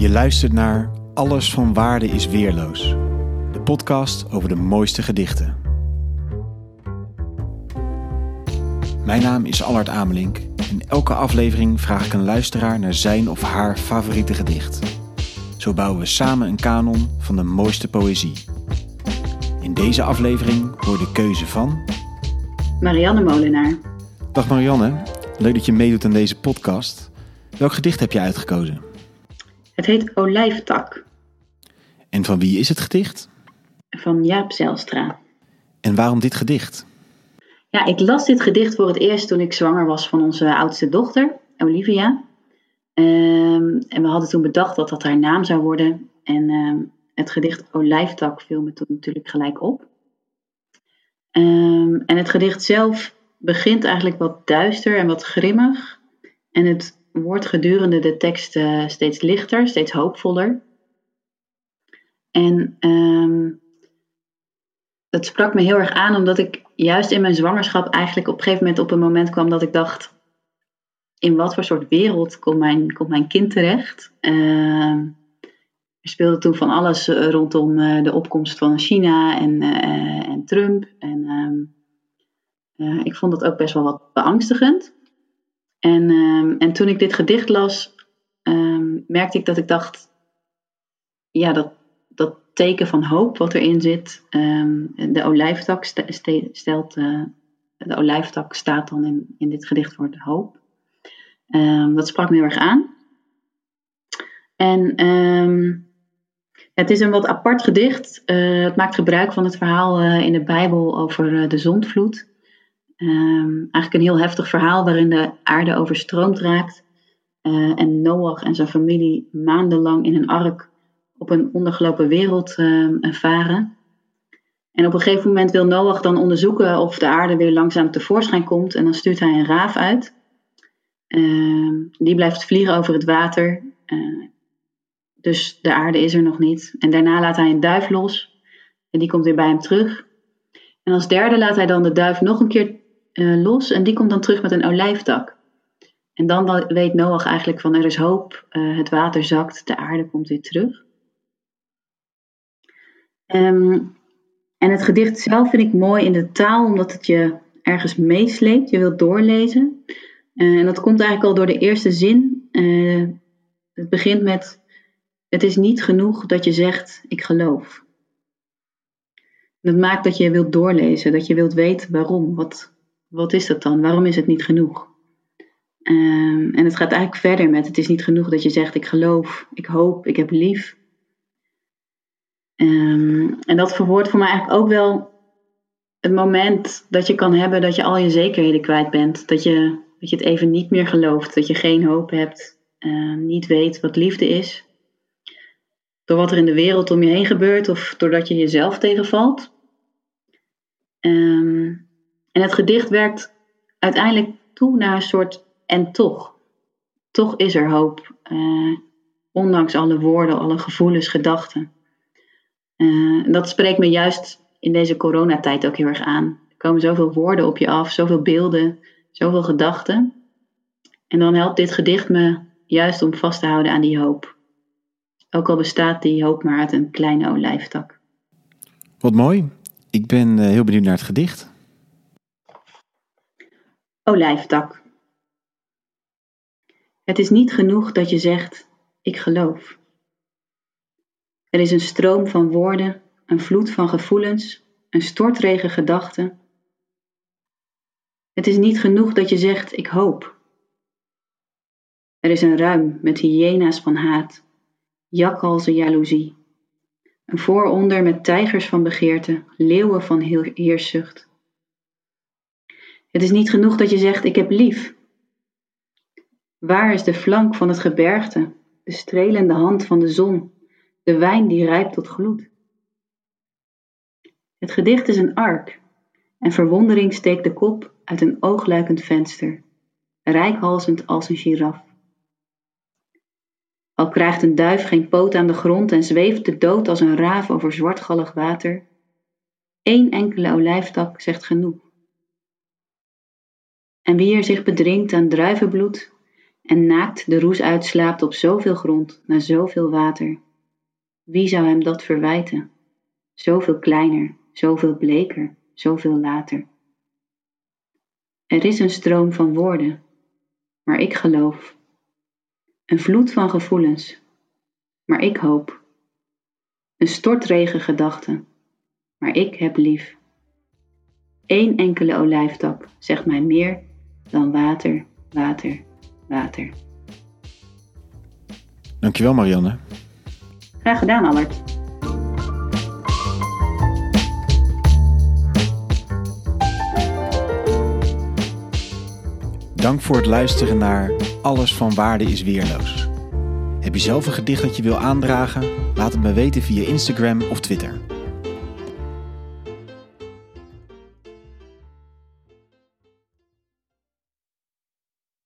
Je luistert naar Alles van Waarde is Weerloos, de podcast over de mooiste gedichten. Mijn naam is Allard Amelink en elke aflevering vraag ik een luisteraar naar zijn of haar favoriete gedicht. Zo bouwen we samen een kanon van de mooiste poëzie. In deze aflevering hoor de keuze van. Marianne Molenaar. Dag Marianne, leuk dat je meedoet aan deze podcast. Welk gedicht heb je uitgekozen? Het heet Olijftak En van wie is het gedicht? van Jaap Zijlstra. En waarom dit gedicht? Ja, ik las dit gedicht voor het eerst toen ik zwanger was van onze oudste dochter, Olivia. Ehm, en we hadden toen bedacht dat dat haar naam zou worden. En ehm, het gedicht Olijftak viel me toen natuurlijk gelijk op. Ehm, en het gedicht zelf begint eigenlijk wat duister en wat grimmig. En het wordt gedurende de tekst eh, steeds lichter, steeds hoopvoller. En ehm, dat sprak me heel erg aan, omdat ik juist in mijn zwangerschap eigenlijk op een gegeven moment op een moment kwam dat ik dacht: in wat voor soort wereld komt mijn, komt mijn kind terecht? Ehm, er speelde toen van alles eh, rondom eh, de opkomst van China en, en Trump. En ehm, eh, ik vond dat ook best wel wat beangstigend. En, ehm, en toen ik dit gedicht las, ehm, merkte ik dat ik dacht: ja, dat, dat teken van hoop wat erin zit. ehm, de olijftak st- ste- stelt. eh, de olijftak staat dan in, in dit gedicht voor de hoop. Dat sprak me heel erg aan. En het is een wat apart gedicht. Eh, het maakt gebruik van het verhaal eh, in de Bijbel over de zondvloed. Ehm, eigenlijk een heel heftig verhaal waarin de aarde overstroomd raakt. eh, en Noach en zijn familie maandenlang in een ark op een ondergelopen wereld ehm, varen. En op een gegeven moment wil Noach dan onderzoeken of de aarde weer langzaam tevoorschijn komt. En dan stuurt hij een raaf uit. Ehm, die blijft vliegen over het water. Eh, dus de aarde is er nog niet. En daarna laat hij een duif los. En die komt weer bij hem terug. En als derde laat hij dan de duif nog een keer eh, los. En die komt dan terug met een olijftak. En dan weet Noach eigenlijk van er is hoop. eh, het water zakt, de aarde komt weer terug. Ehm, en het gedicht zelf vind ik mooi in de taal, omdat het je ergens meesleept. Je wilt doorlezen. Eh, en dat komt eigenlijk al door de eerste zin. Het begint met: Het is niet genoeg dat je zegt: Ik geloof. Dat maakt dat je wilt doorlezen, dat je wilt weten waarom. Wat, wat is dat dan? Waarom is het niet genoeg? Ehm, en het gaat eigenlijk verder met: Het is niet genoeg dat je zegt: Ik geloof, ik hoop, ik heb lief. Ehm, en dat verwoordt voor mij eigenlijk ook wel het moment dat je kan hebben dat je al je zekerheden kwijt bent. Dat je, dat je het even niet meer gelooft, dat je geen hoop hebt, eh, niet weet wat liefde is. Door wat er in de wereld om je heen gebeurt of doordat je jezelf tegenvalt. Ehm, en het gedicht werkt uiteindelijk toe naar een soort en toch. Toch is er hoop, eh, ondanks alle woorden, alle gevoelens, gedachten. Eh, dat spreekt me juist in deze coronatijd ook heel erg aan. Er komen zoveel woorden op je af, zoveel beelden, zoveel gedachten. En dan helpt dit gedicht me juist om vast te houden aan die hoop. Ook al bestaat die hoop maar uit een kleine olijftak. Wat mooi. Ik ben eh, heel benieuwd naar het gedicht. Olijftak. Het is niet genoeg dat je zegt: Ik geloof. Er is een stroom van woorden, een vloed van gevoelens, een stortregen gedachten. Het is niet genoeg dat je zegt: Ik hoop. Er is een ruim met hyena's van haat, jakhalzen jaloezie. Een vooronder met tijgers van begeerte, leeuwen van heerszucht. Het is niet genoeg dat je zegt: Ik heb lief. Waar is de flank van het gebergte, de strelende hand van de zon, de wijn die rijpt tot gloed? Het gedicht is een ark en verwondering steekt de kop uit een oogluikend venster, reikhalzend als een giraf. Al krijgt een duif geen poot aan de grond en zweeft de dood als een raaf over zwartgallig water, één enkele olijftak zegt genoeg. En wie er zich bedringt aan druivenbloed, en naakt de roes uitslaapt op zoveel grond, na zoveel water. Wie zou hem dat verwijten? Zoveel kleiner, zoveel bleker, zoveel later. Er is een stroom van woorden, maar ik geloof. Een vloed van gevoelens, maar ik hoop. Een stortregen gedachten, maar ik heb lief. Eén enkele olijftak zegt mij meer dan water, water, water. Dankjewel Marianne. Graag gedaan, Albert. Dank voor het luisteren naar Alles van Waarde is Weerloos. Heb je zelf een gedicht dat je wil aandragen? Laat het me weten via Instagram of Twitter.